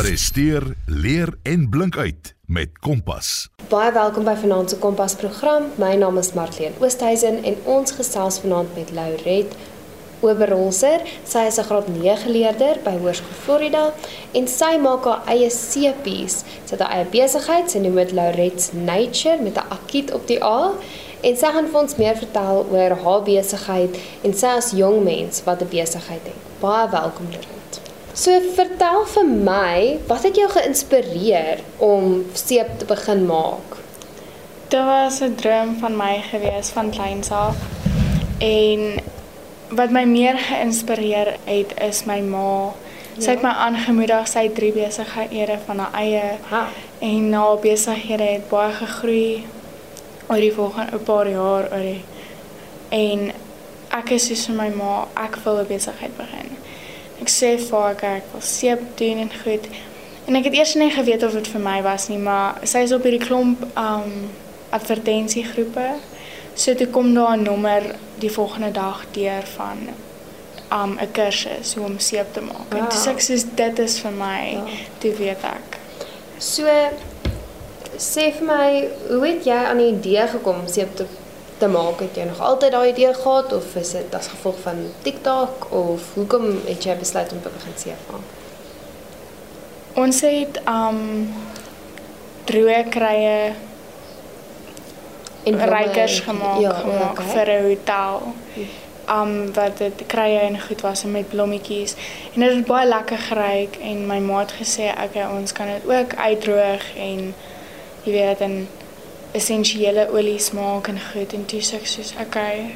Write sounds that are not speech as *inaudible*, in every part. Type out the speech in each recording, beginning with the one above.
Presteer, leer en blink uit met Kompas. Baie welkom by Vanaand se Kompas program. My naam is Martleen Oosthuizen en ons gesels vanaand met Lauret Oberholzer. Sy is 'n graad 9 leerder by Hoërskool Florida en sy maak haar eie sepies. Sy het haar eie besigheid, sy noem dit Lauret's Nature met 'n akiet op die A. En sy gaan vir ons meer vertel oor haar besigheid en sy as jong mens wat 'n besigheid het. Baie welkom Lauret. So vertel vir my, wat het jou geïnspireer om seep te begin maak? Dit was 'n droom van my gewees van kleins af. En wat my meer geïnspireer het is my ma. Sy het my aangemoedig, sy het drie besighede van haar eie Ha. en haar besighede het baie gegroei oor die volgende 'n paar jaar oor die en ek is soos my ma, ek wil 'n besigheid begin. Ek sê vir haar ek wil seep doen en goed. En ek het eers nie geweet of dit vir my was nie, maar sy is op hierdie klomp um advertensiegroepe. So toe kom daar 'n nommer die volgende dag deur van um 'n kursus hoe om seep te maak. En toe sê ek soos dit is vir my, Ja. toe weet ek. So sê vir my, hoe het jy aan die idee gekom om seep te te maak? Het jy nog altyd daai idee gehad of is dit as gevolg van TikTok of hoekom het jy besluit om te begin seep maak? Ons het um droë krye En rykers gemaak, ja, gemaak okay. vir 'n hotel. Um wat dit krye en goed was en met blommetjies. En dit het baie lekker geruik en my ma het gesê okay, ons kan dit ook uitdroog en jy weet en essensiële olies maak en goed en toe sê ek soos okay,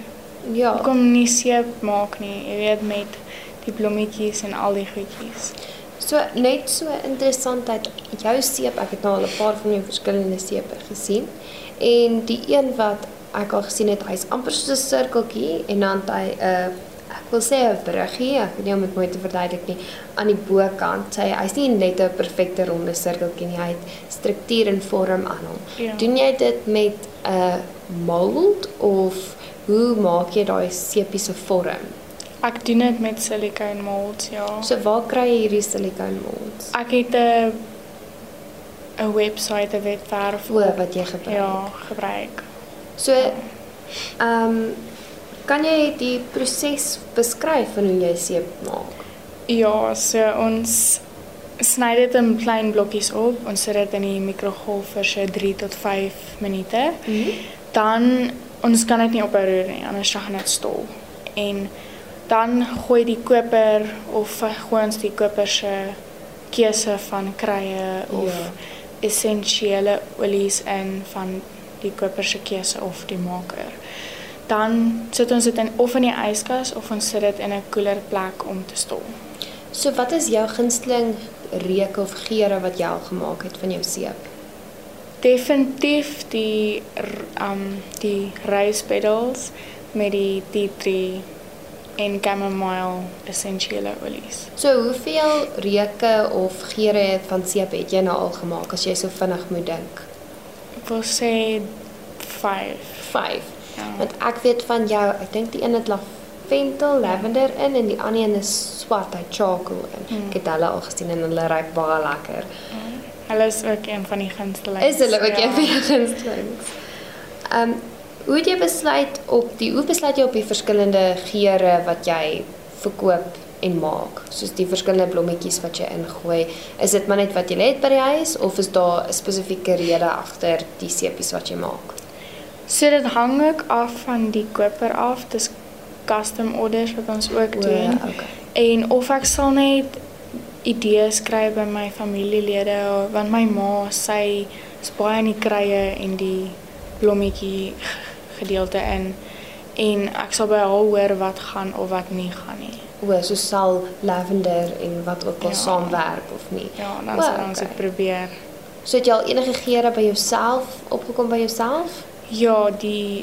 Ja. hoekom nie seep maak nie, jy weet met die blommetjies en al die goedjies. So net so interessantheid, jou seep, ek het nou al 'n paar van jou verskillende sepe gesien. En die een wat ek al gesien het, hy's amper soos 'n sirkeltjie en dan het hy 'n uh, wil sê 'n bruggie, ek weet nie om dit mooi te verduidelik nie, aan die bokant. Hy hy's nie net 'n perfekte ronde sirkeltjie nie, hy het struktuur en vorm aan hom. Ja. Doen jy dit met 'n mold of hoe maak jy daai sepie se vorm? Ek doen dit met silicone molds, ja. So waar kry jy hierdie silicone molds? Ek het 'n 'n webwerf, 'n webwerf O, wat jy gebruik. ja, gebruik. So ehm um, kan jy die proses beskryf van hoe jy seep maak? Ja, so ons sny dit in klein blokkies op. Ons sit dit in die mikrogolf vir so 3 tot 5 minute. Mhm. Dan ons kan dit nie ophou roer nie, anders gaan dit stol. En dan gooi die koper of gooi ons die koper se keuse van krye of Ja. essensiële olies in van die koper se keuse of die maker. Dan sit ons dit in of in die yskas of ons sit dit in 'n koeler plek om te stol. So wat is jou gunsteling reuke of geure wat jy al gemaak het van jou seep? Definitief die um die rose petals met die tea tree en chamomile essensiële olies. So hoeveel reuke of geure van seep het jy nou al gemaak as jy so vinnig moet dink? Ek wil sê 5. 5. Ja. Want ek weet van jou, ek dink die een het lavendel, lavender in en die ander een is swart, hy charcoal in. Mm. Ek het hulle al gesien en hulle ruik baie lekker. Hulle is ook een van die gunsteling. Is hulle ook een van jou gunstelings? Ehm hoe het jy besluit op die hoe besluit jy op die verskillende geure wat jy verkoop en maak? Soos die verskillende blommetjies wat jy ingooi. Is dit maar net wat jy het by die huis of is daar 'n spesifieke rede agter die sepies wat jy maak? So dit hang ook af van die koper af. Dis custom orders wat ons ook doen. okay. En of ek sal net idees kry by my familielede want my ma sy is baie in die krye en die blommetjie gedeelte in en ek sal by haar hoor wat gaan of wat nie gaan nie. O, so sal lavender en wat ook al Ja. saamwerk of nie. Ja, dan O, sal ons dit okay. probeer. So het jy al enige geure by jouself opgekom by jouself? Ja, die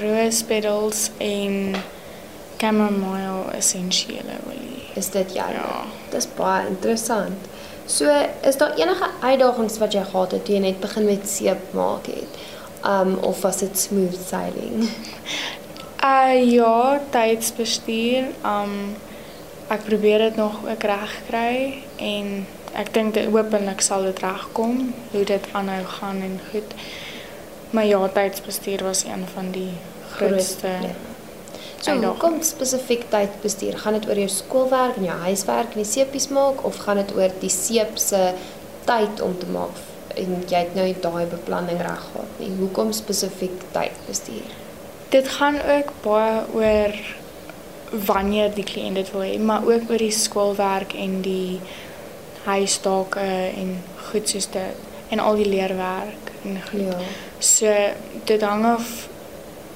rose petals en chamomile essensiële olie. Is dit jou? Ja. Dis baie interessant. So, is daar enige uitdagings wat jy gehad het toe jy net begin met seep maak het? Um of was dit smooth sailing? *laughs* Uh ja, tydsbestuur. Um ek probeer dit nog ook reg kry en ek dink dit hopelik sal dit regkom hoe dit aanhou gaan en goed. Maar ja, tydsbestuur was een van die grootste. Ja. So uitdaging. hoekom spesifiek tydbestuur? Gaan dit oor jou skoolwerk en jou huiswerk en die seepies maak of gaan dit oor die seep se tyd om te maak en jy het nou daai beplanning reg gehad nie. Hoekom spesifiek tydbestuur? Dit gaan ook baie oor wanneer die kliënt dit wil hê, maar ook oor die skoolwerk en die huistake en goed soos dit en al die leerwerk en goed. Ja. So dit hang af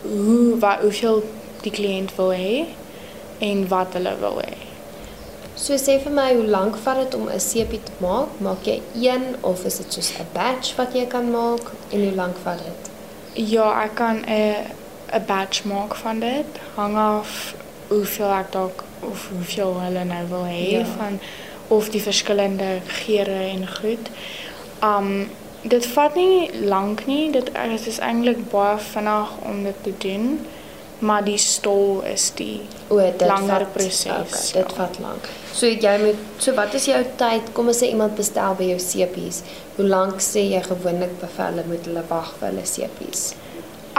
hoe wat hoeveel die kliënt wil hê en wat hulle wil hê. So sê vir my hoe lank vat dit om 'n seepie te maak? Maak jy een of is dit soos 'n batch wat jy kan maak en hoe lank vat dit? Ja, ek kan 'n 'n batch maak van dit. Hang af hoeveel ek dalk of hoeveel hulle nou wil hê Ja. van of die verskillende geure en goed. Um dit vat nie lank nie. Dit dit is eintlik baie vinnig om dit te doen, maar die stol is die O, dit Langer proses, Okay, dit ja. vat lank. So jy moet so wat is jou tyd? Kom ons sê iemand bestel by jou seepies. Hoe lank sê jy gewoonlik vir hulle moet hulle wag vir hulle seepies?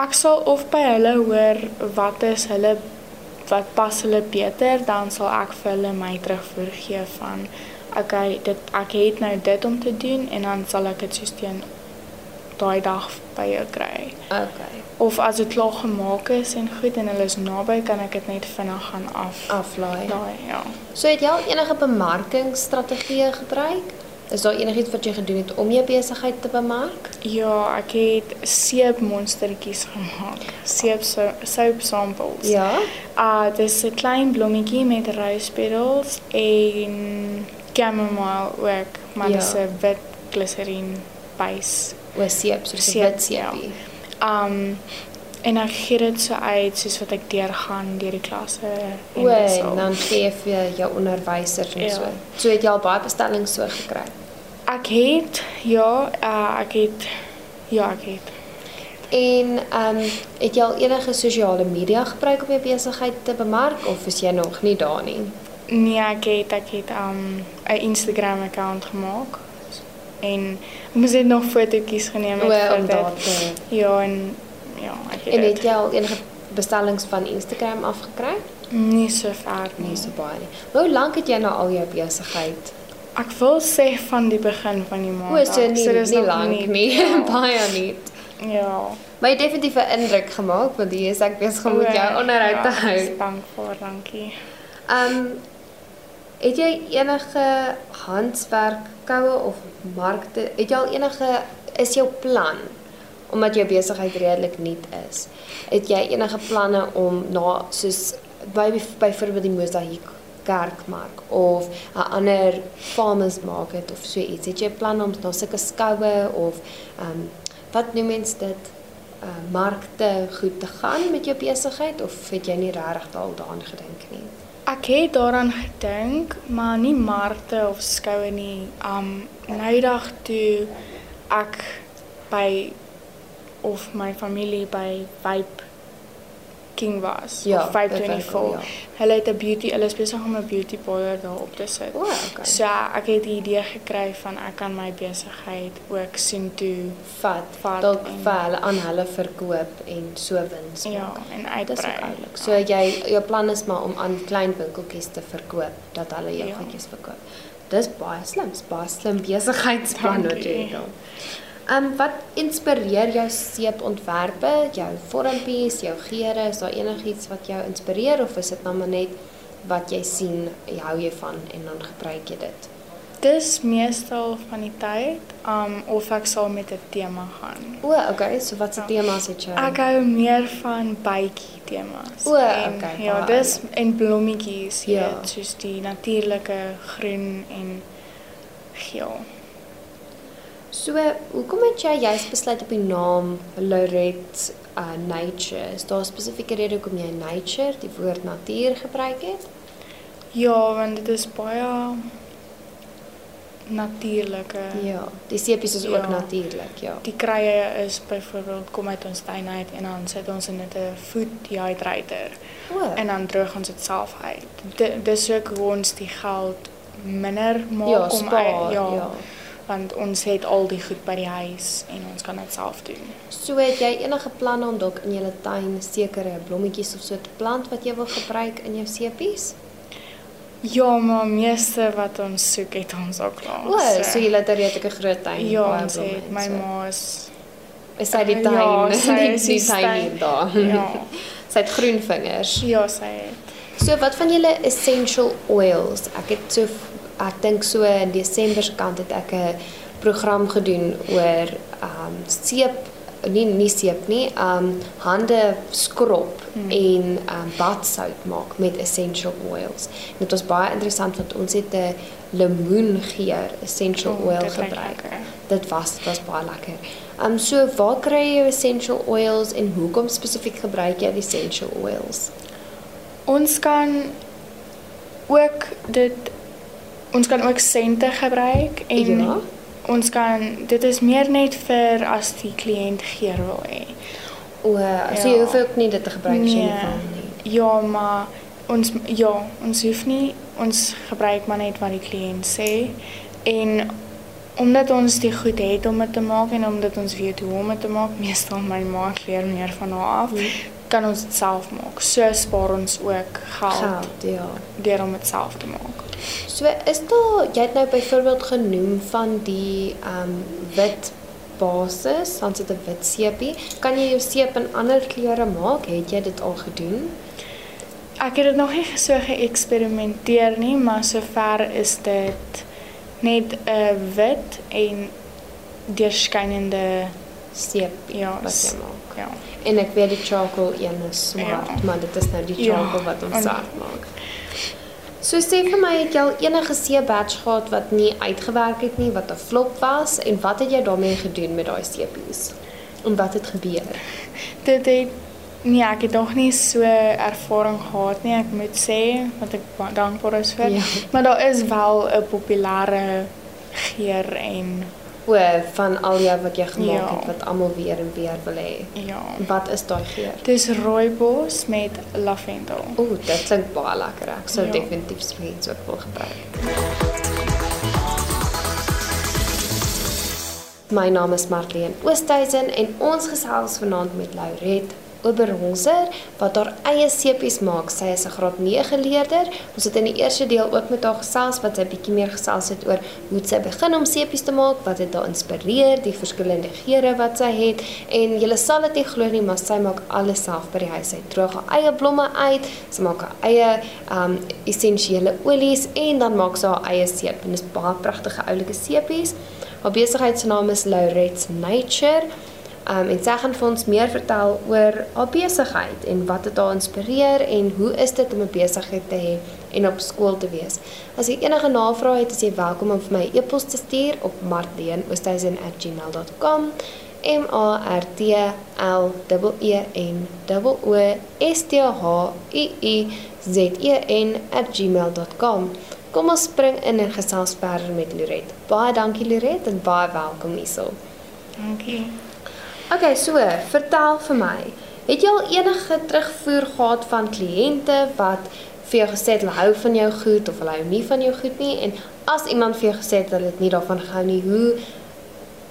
Ek sal of by hulle hoor wat is hulle wat pas hulle beter, dan sal ek vir hulle my terugvoer gee van okay, dit ek het nou dit om te doen en dan sal ek dit soos teen daai dag by jou kry. Okay. Of as dit klaar gemaak is en goed en hulle is naby, kan ek dit net vinnig gaan af. Aflaai. Daai ja. So het jy al enige bemarkingsstrategieë gebruik? Is daar enigiets wat jy gedoen het om jou besigheid te bemark? Ja, ek het seepmonstertjies gemaak. Seep so- soap samples. Ja. Ah, dis 'n klein blommetjie met rose petals en chamomile ook, maar Ja. dis 'n wit glyserine base. O, seep, soos 'n wit seepie. Um en ek gee dit so uit soos wat ek deurgaan deur die klasse en O, dis en dan gee jy vir jou onderwysers en Ja. so. So het jy al baie bestellings so gekry. Ek het ja, uh, ek het ja, ek het. En ehm um, het jy al enige sosiale media gebruik om jou besigheid te bemark of is jy nog nie daar nie? Nee, ek het ek het um 'n Instagram account gemaak. En moes net nog fotootjies geneem het O, vir om dit. Ja, en ja, ek het En het jy al enige bestellings van Instagram afgekry? nie so ver nie. Nie so baie nie. Maar hoe lank het jy nou al jou besigheid? Ek wil sê van die begin van die maand. O, so nie dis nie lank nie, Ja. *laughs* baie nie. ja. Maar jy het definitief 'n indruk gemaak want hier is ek besig om met jou onderhoud ja, te hou. Dankbaar, dankie. Ehm um, het jy enige handwerkkoue of markte? Het jy al enige is jou plan omdat jou besigheid redelik nuut is? Het jy enige planne om na soos by byvoorbeeld die Mosaïek kerkmark of 'n ander farmers market of so iets? Het jy planne om na sulke skoue of ehm um, wat noem mens dit? Uh, markte goed te gaan met jou besigheid of het jy nie regtig al daaraan gedink nie? Ek het daaraan gedink, maar nie markte of skoue nie. Um noudag toe ek by of my familie by Vibe King was Ja, of Vibe by Vibe, 24. ja. Hulle het 'n beauty, hulle is besig om 'n beauty parlor daar op te sit. O, okay. So ek het die idee gekry van ek kan my besigheid ook sien toe vat, Vat dalk en- vir hulle aan hulle verkoop en so wins ja maak. en is ook uitbrei. So jy jou plan is maar om aan klein winkeltjies te verkoop dat hulle jou Ja. goedjies verkoop. Dis baie slim, baie slim besigheidsplan wat jy het. Ehm um, wat inspireer jou seepontwerpe, jou vormpies, jou geure? Is daar enigiets wat jou inspireer of is dit nou maar net wat jy sien, jy hou jy van en dan gebruik jy dit? Dis meestal van die tyd um of ek sal met 'n tema gaan. O, okay, so wat se Ja. temas het jy? Ek hou meer van bytjie temas. O, En, okay, Ja, baie dis en blommetjies, Ja. weet, soos die natuurlike groen en geel. So, hoekom het jy juist besluit op die naam Lorette uh, Nature? Is daar 'n spesifieke rede hoekom jy nature, die woord natuur gebruik het? Ja, want dit is baie natuurlike. Ja, die seepies is ook Ja. natuurlik, ja. Die kruie is byvoorbeeld kom uit ons tuin uit en dan sit ons in dit 'n food dehydrator O, en dan droog ons dit self uit. Di- Dis ook hoe ons die geld minder maak Ja, om spaar, ei- ja, ja. Want ons het al die goed by die huis en ons kan dit self doen. So het jy enige planne om dalk in jou tuin sekere blommetjies of so te plant wat jy wil gebruik in jou sepies? Ja, maar meeste wat ons soek het ons al klaar. O, so jy het 'n redelike groot tuin. Ja, ons het my so. ma is Is sy die Ja, tuin? *laughs* sy die, is die die tuin daar. ja, *laughs* sy het groen vingers. ja, sy het. So wat van julle essential oils? Ek het so ek dink so in Desember se kant het ek 'n program gedoen oor um seep nie nie seep nie, um hande skrob hmm. en um badsout maak met essential oils. En dit was baie interessant want ons het 'n lemoengeur essential Oh, oil gebruik. Dit was dit was baie lekker. Um so waar kry jy essential oils en hoekom spesifiek gebruik jy essential oils? Ons kan ook dit ons kan ook sente gebruik en Ja. ons kan dit is meer net vir as die kliënt geur wil hê. O, so jy Ja. hoef ook nie dit te gebruik as jy nie Nee. wil nie. Ja, maar ons ja, ons hoef nie ons gebruik maar net wat die kliënt sê en omdat ons die goed het om dit te maak en omdat ons weet hoe om dit te maak, meestal my ma leer meer van haar af, Hmm. kan ons dit self maak. So spaar ons ook geld, Geld, ja. deur om dit self te maak. So is daar jy het nou byvoorbeeld genoem van die ehm um, wit basis, dan sit 'n wit seepie. Kan jy jou seep in ander kleure maak? Het jy dit al gedoen? Ek het dit nog nie so geëksperimenteer nie, maar sover is dit net 'n uh, wit en deurskynende Seep ja, wat jy maak. ja. En ek weet die charcoal een is swart, Ja. maar dit is nou die Ja, charcoal wat ons self maak. So sê vir my, het jy al enige seep batch gehad wat nie uitgewerk het nie, wat 'n flop was en wat het jy daarmee gedoen met daai seepies? En wat het gebeur? Dit het nee, ek het nog nie so ervaring gehad nie, ek moet sê, wat ek ba- dankbaar is vir. Ja. Maar daar is wel 'n populêre geur en O, van al jou wat jy gemaak Ja. het wat almal weer en weer wil hê. ja. Wat is daai geur? Dis rooibos met lavendel. O, dit klink baie lekker. Ek sou Ja. definitief so iets ook wil gebruik. My naam is Marlene Oosthuizen en ons gesels vanaand met Lauret Oberholzer wat haar eie seepies maak. Sy is 'n graad 9 leerder. Ons het in die eerste deel ook met haar gesels wat sy bietjie meer gesels het oor hoe sy begin om seepies te maak, wat het haar inspireer, die verskillende geure wat sy het en jy sal dit nie glo nie, maar sy maak alles self by die huis. Sy droog haar eie blomme uit, sy maak haar eie um essensiële olies en dan maak sy haar eie seep en dis baie pragtige oulike seepies. Haar besigheid se naam is Lauret's Nature. Um en sy gaan vir ons meer vertel oor haar besigheid en wat dit haar inspireer en hoe is dit om 'n besigheid te hê en op skool te wees. As jy enige navrae het, is jy welkom om vir my 'n e-pos te stuur op martleen@gmail.com. M A R T L E E N O O S T H I I Z E N @gmail.com. Kom ons spring in en gesels verder met Loret. Baie dankie Loret en baie welkom hierso. Dankie. Okay, so, vertel vir my. Het jy al enige terugvoer gehad van kliënte wat vir jou gesê het hulle hou van jou goed of hulle hou nie van jou goed nie en as iemand vir jou gesê het hulle het nie daarvan gehou nie, hoe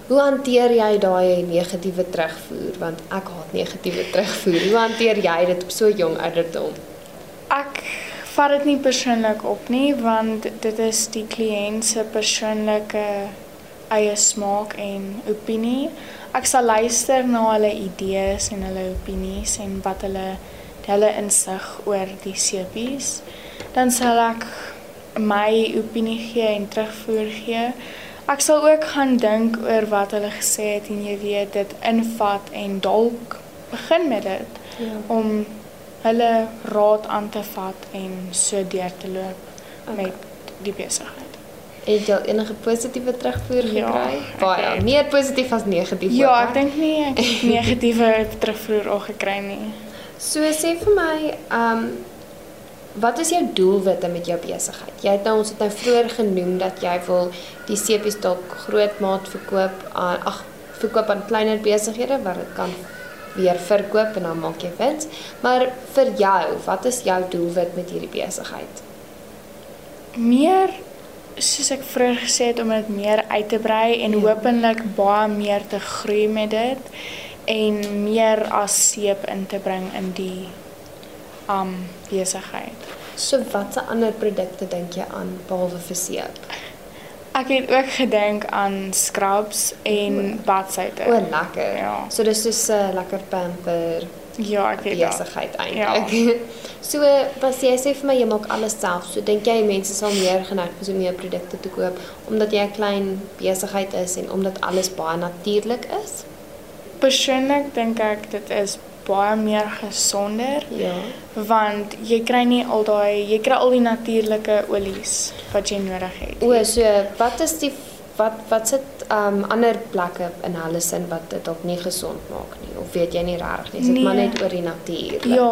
hoe hanteer jy daai negatiewe terugvoer want ek haat negatiewe terugvoer. Hoe hanteer jy dit op so jong ouderdom? Ek vat dit nie persoonlik op nie want dit is die kliënt se persoonlike eie smaak en opinie. Ek sal luister na hulle idees en hulle opinies en wat hulle hulle insig oor die sepies. Dan sal ek my opinie gee en terugvoer gee. Ek sal ook gaan dink oor wat hulle gesê het en jy weet dit invat en dalk begin met dit Ja. om hulle raad aan te vat en so deur te loop Okay. met die besigheid. Het jy al enige positiewe terugvoer Ja, gekry? ek Baie, het. meer positief as negatief. Ja, ook, ek dink nie ek het *laughs* negatiewe terugvoer al gekry nie. So sê vir my, ehm um, wat is jou doelwitte met jou besigheid? Jy het nou ons het nou vroeër genoem dat jy wil die sepies dalk grootmaat verkoop aan ag verkoop aan kleiner besighede wat dit kan weer verkoop en dan maak jy wins. Maar vir jou, wat is jou doelwit met hierdie besigheid? Meer soos ek vroeër gesê het om dit meer uit te brei en Ja. hopelik baie meer te groei met dit en meer as seep in te bring in die um besigheid. So watse ander produkte dink jy aan behalwe vir seep? Ek het ook gedink aan scrubs en badsoute. O, lekker. Ja. So dis soos 'n uh, lekker pamper Ja, ek weet dat. besigheid eintlik. *laughs* so was jy sê vir my jy maak alles self. So dink jy mense sal meer geneig wees om jou produkte te koop omdat jy 'n klein besigheid is en omdat alles baie natuurlik is? Persoonlik dink ek dit is baie meer gesonder Ja. want jy kry nie al daai jy kry al die natuurlike olies wat jy nodig het. O, so wat is die wat wat sit um ander plekke in hulle sin wat dit dalk nie gesond maak nie of weet jy nie regtig nie. Is dit Nee. maar net oor die natuur? Ja,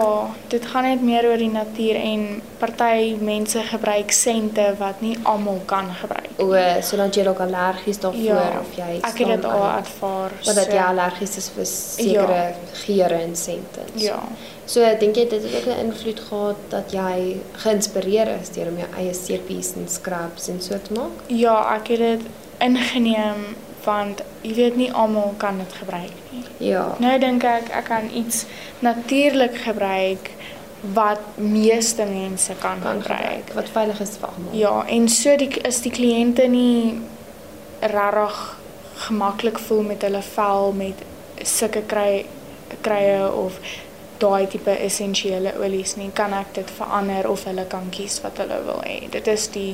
dit gaan net meer oor die natuur en party mense gebruik sente wat nie almal kan gebruik. O, so dan jy dalk allergies daarvoor Ja, of jy Ek het dit al ervaar. Wat dat so- jy allergies is vir sekere geure en sentens. Ja. So dink jy dit het ook 'n invloed gehad dat jy geïnspireer is deur om jou eie sepies en scrubs en so te maak? Ja, ek het dit ingeneem want jy weet nie almal kan dit gebruik nie. Ja. Nou dink ek ek kan iets natuurlik gebruik wat meeste mense kan, kan gebruik. gebruik wat veilig is vir almal. Ja, en so die is die kliënte nie regtig gemaklik voel met hulle vel met sulke kry krye of daai tipe essensiële olies nie, kan ek dit verander of hulle kan kies wat hulle wil hê. Dit is die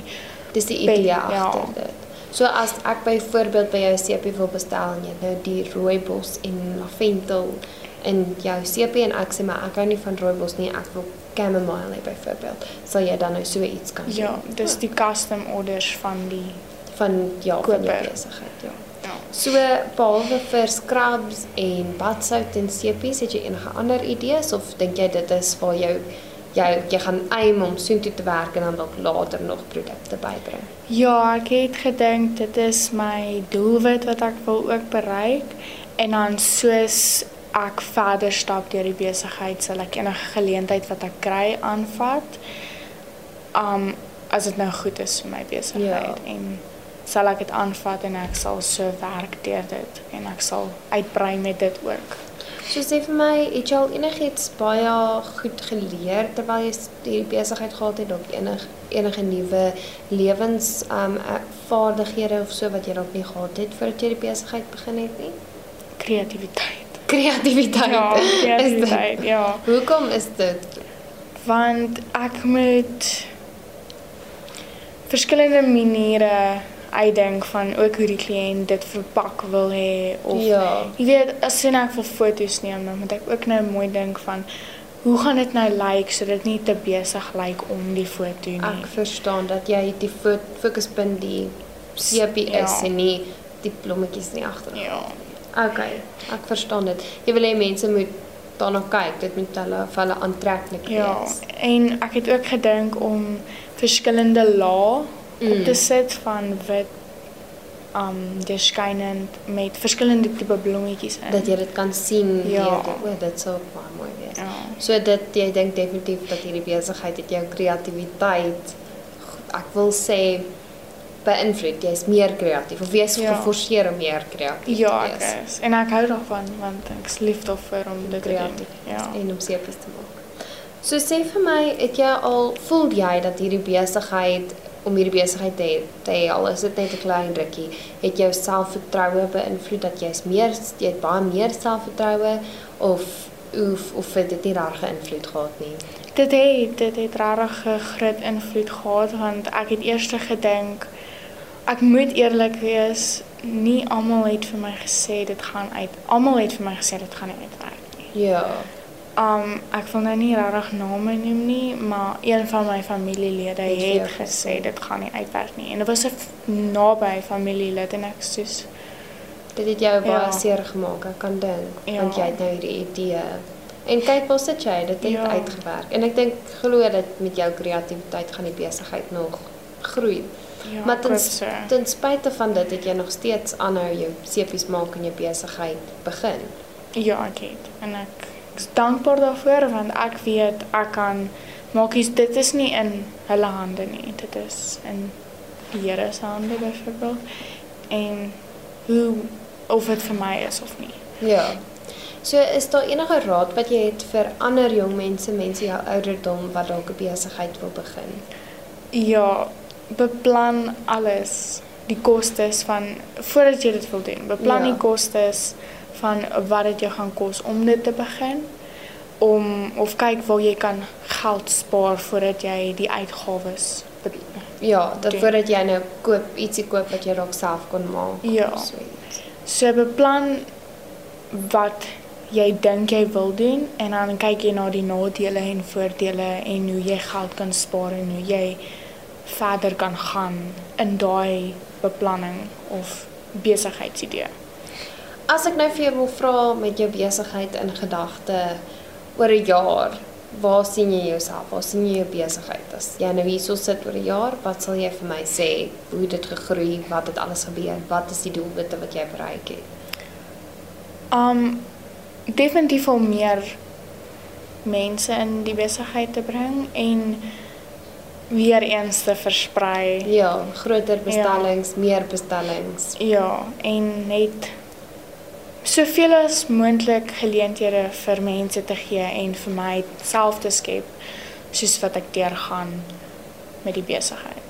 Dis die idee ja. agter dit. So as ek byvoorbeeld by jou 'n sepie wil bestel en jy het nou die rooibos en lavendel in jou sepie en ek sê maar ek hou nie van rooibos nie, ek wil chamomile hê byvoorbeeld. Sal jy dan nou so iets kan doen? ja, dis die custom orders van die van ja, van jou Koper. besigheid, ja. ja. So behalwe vir scrubs en badsout en sepies, het jy enige ander idees of dink jy dit is waar jou jy jy gaan aim om soontoe te werk en dan dalk later nog produkte bybring? Ja, ek het gedink dit is my doelwit wat ek wil ook bereik en dan soos ek verder stap deur die besigheid sal ek enige geleentheid wat ek kry aanvat. Um as dit nou goed is vir my besigheid Ja. en sal ek dit aanvat en ek sal so werk deur dit en ek sal uitbrei met dit ook. So sê vir my, het jy al enigiets baie goed geleer terwyl jy hierdie besigheid gehad het, dalk enig enige nuwe lewens um eh, vaardighede of so wat jy dalk nie gehad het voordat jy die besigheid begin het nie? Kreatiwiteit. Kreatiwiteit. Ja, *laughs* Is kreatiwiteit. Ja. Hoekom is dit? want ek moet verskillende maniere uitdink van ook hoe die kliënt dit verpak wil hê of Ja. jy weet as sien ek wil foto's neem dan moet ek ook nou mooi dink van hoe gaan dit nou lyk sodat dit nie te besig lyk om die foto nie. Ek verstaan dat jy die fo fokuspunt die Ja. is en nie die blommetjies nie agter. ja. Okay, ek verstaan dit. Jy wil hê mense moet daarna kyk, dit moet hulle vir hulle aantreklik Ja, wees. en ek het ook gedink om verskillende lae Mm. op te sit van wit um deurskynend met verskillende tipe blommetjies in. Dat jy dit kan sien Ja. deur die- o, dit sou baie mooi wees. ja. So dit jy dink definitief dat hierdie besigheid het jou kreatiwiteit ek wil sê beïnvloed. Jy's meer kreatief of jy's Ja. geforseer om meer kreatief Ja, te ek wees. is. En ek hou daarvan want ek is lief daarvoor om dit te doen. Kreatief Ja. en om sepies te maak. So sê vir my, het jy al voel jy dat hierdie besigheid om hierdie besigheid te hê, te hê, al is dit net 'n klein rukkie, het jou selfvertroue beïnvloed dat jy's meer jy het baie meer selfvertroue of of of het dit nie reg invloed gehad nie. Dit het dit het regtig groot invloed gehad want ek het eers gedink ek moet eerlik wees, nie almal het vir my gesê dit gaan uit. Almal het vir my gesê dit gaan nie uitwerk nie. Ja. Um ek wil nou nie regtig name noem nie, maar een van my familielede Het gesê. dit gaan nie uitwerk nie. En dit was 'n naby familielid en ek soos Dit het jou baie Ja. seer gemaak, ek kan dink, Ja. want jy het nou hierdie idee. En kyk waar sit jy, dit het Ja. uitgewerk. En ek dink glo dat met jou kreatiwiteit gaan die besigheid nog groei. ja, maar ten, so. ten spyte van dit het jy nog steeds aanhou jou sepies maak en jou besigheid begin. Ja, ek het. En ek is dankbaar daarvoor want ek weet ek kan maakies dit is nie in hulle hande nie. Dit is in die Here se hande byvoorbeeld en hoe of dit vir my is of nie. Ja. So is daar enige raad wat jy het vir ander jong mense, mense jou ouderdom wat dalk 'n besigheid wil begin? Ja, beplan alles, die kostes van voordat jy dit wil doen. Beplan Ja. die kostes van wat dit jou gaan kos om dit te begin om of kyk waar jy kan geld spaar voordat jy die uitgawes Ja, dat voordat jy nou koop ietsie koop wat jy dalk self kon maak. Ja. of So iets. So beplan wat jy dink jy wil doen en dan kyk jy na die nadele en voordele en hoe jy geld kan spaar en hoe jy verder kan gaan in daai beplanning of besigheidsidee. As ek nou vir jou wil vra met jou besigheid in gedagte oor 'n jaar, waar sien jy jouself? Waar sien jy jou besigheid? As jy nou hierso sit oor 'n jaar, wat sal jy vir my sê? Hoe het dit gegroei? Wat het alles gebeur? Wat is die doelwitte wat jy bereik het? Um definitief om meer mense in die besigheid te bring en weer eens te versprei. Ja, groter bestellings, meer bestellings. Ja, en net soveel as moontlik geleenthede vir mense te gee en vir my self te skep soos wat ek deurgaan met die besigheid.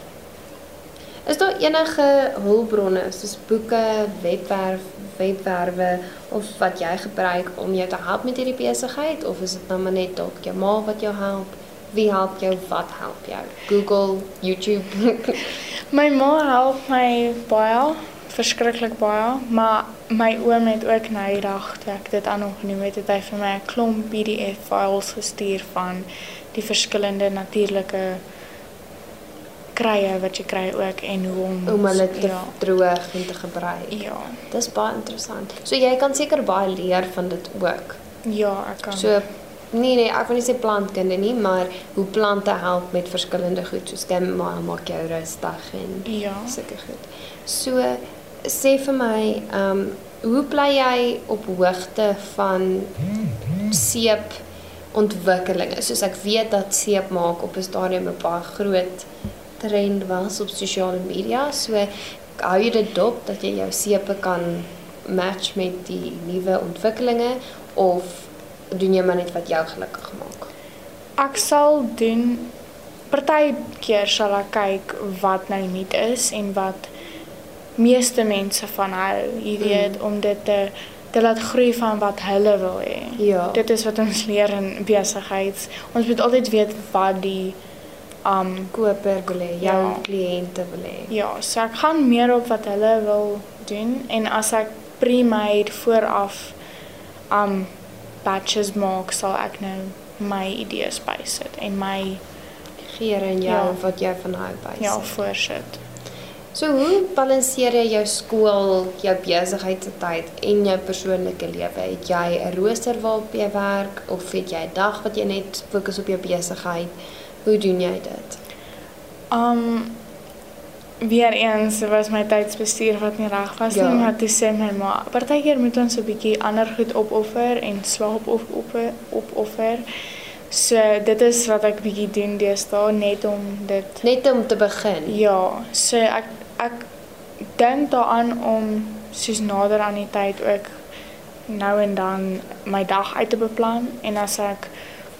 Is daar enige hulpbronne soos boeke, webwerf, webwerwe of wat jy gebruik om jou te help met hierdie besigheid of is dit nou maar net dalk jou ma wat jou help? Wie help jou? Wat help jou? Google, YouTube. *laughs* My ma help my baie, verskriklik baie, maar my oom het ook nou die dag toe ek dit aan hom genoem het, het hy vir my 'n klomp PDF files gestuur van die verskillende natuurlike krye wat jy kry ook en hoe om om hulle te ja, droog en te gebruik. ja. Dis baie interessant. So jy kan seker baie leer van dit ook. Ja, ek kan. So nee nee, ek wil nie sê plantkunde nie, maar hoe plante help met verskillende goed soos maar maak jou rustig en ja. sulke goed. So sê vir my, ehm um, hoe bly jy op hoogte van seep ontwikkelinge? Soos ek weet dat seep maak op 'n stadium 'n baie groot trend was op sosiale media. So hou jy dit dop dat jy jou sepe kan match met die nuwe ontwikkelinge of doen jy maar net wat jou gelukkig maak? Ek sal doen partykeer sal ek kyk wat nou nuut is en wat meeste mense van hou, jy weet, mm. om dit te te laat groei van wat hulle wil hê. Ja. Dit is wat ons leer in besigheid. Ons moet altyd weet wat die um koper wil hê, jou Ja. kliënte wil hê. ja, so ek gaan meer op wat hulle wil doen en as ek pre-made vooraf um batches maak, sal ek nou my idees bysit en my Geure in jou Ja. wat jy van hou by. ja voorsit. So hoe balanseer jy jou skool, jou besigheidstyd en jou persoonlike lewe? Het jy 'n rooster waarop jy werk of het jy 'n dag wat jy net fokus op jou besigheid? Hoe doen jy dit? Um weer eens was my tydsbestuur wat nie reg was Ja. nie, maar toe sê my ma, partykeer moet ons 'n bietjie ander goed opoffer en slaap op op opoffer. So dit is wat ek bietjie doen deesdae net om dit Net om te begin. Ja, so ek ek dink daaraan om soos nader aan die tyd ook nou en dan my dag uit te beplan en as ek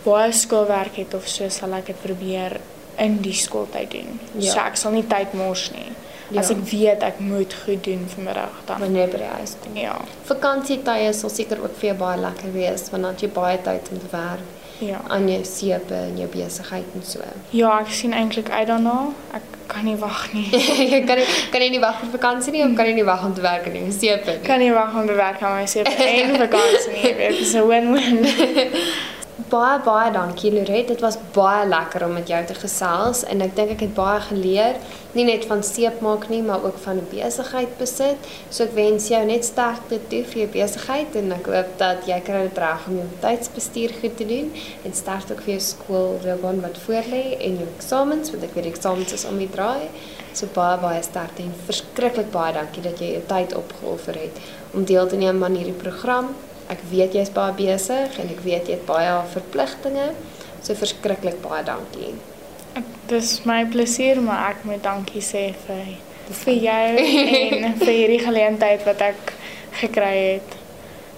baie skoolwerk het of so sal ek dit probeer in die skooltyd doen. Ja. So ek sal nie tyd mors nie. Ja. As ek weet ek moet goed doen vanmiddag dan Wanneer by die huis kom. ja. Vakansietye sal seker ook vir jou baie lekker wees want dan het jy baie tyd om te werk Ja. aan jou sepe en jou besigheid en so. Ja, ek sien eintlik uit daarna. Ek kan nie wag nie. *laughs* jy kan nie, kan jy nie wag vir vakansie nie of kan jy nie wag om te werk aan jou sepe nie? kan nie wag om te werk aan my seep en vakansie nie. Dit is 'n win-win. *laughs* Baie baie dankie Loret. Dit was baie lekker om met jou te gesels en ek dink ek het baie geleer, nie net van seep maak nie, maar ook van 'n besigheid besit. So ek wens jou net sterkte toe vir jou besigheid en ek hoop dat jy kry dit reg om jou tydsbestuur goed te doen en sterkte ook vir jou skoolloopbaan wat voorlê en jou eksamens, want ek weet eksamens is om die draai. So baie baie sterkte en verskriklik baie dankie dat jy jou tyd opgeoffer het om deel te neem aan hierdie program. Ek weet jy's baie besig en ek weet jy het baie verpligtinge. So verskriklik baie dankie. Dis my plesier, maar ek moet dankie sê vir vir jou en *laughs* vir hierdie geleentheid wat ek gekry het.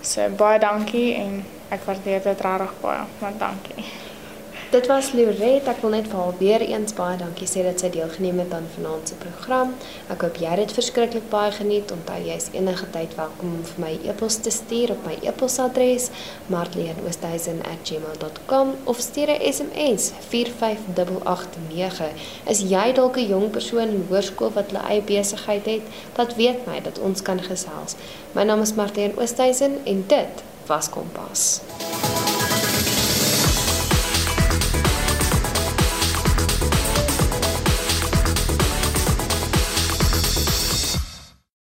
So baie dankie en ek waardeer dit regtig baie. Maar dankie. Dit was Lorette. Ek wil net vir haar weer eens baie dankie sê dat sy deelgeneem het aan vanaand se program. Ek hoop jy het dit verskriklik baie geniet. Onthou jy is enige tyd welkom om vir my e-pos te stuur op my e-posadres marleenoosthuizen@gmail.com of stuur 'n SMS 45889. Is jy dalk 'n jong persoon in hoërskool wat hulle eie besigheid het? Laat weet my dat ons kan gesels. My naam is Marleen Oosthuizen en dit was Kompas.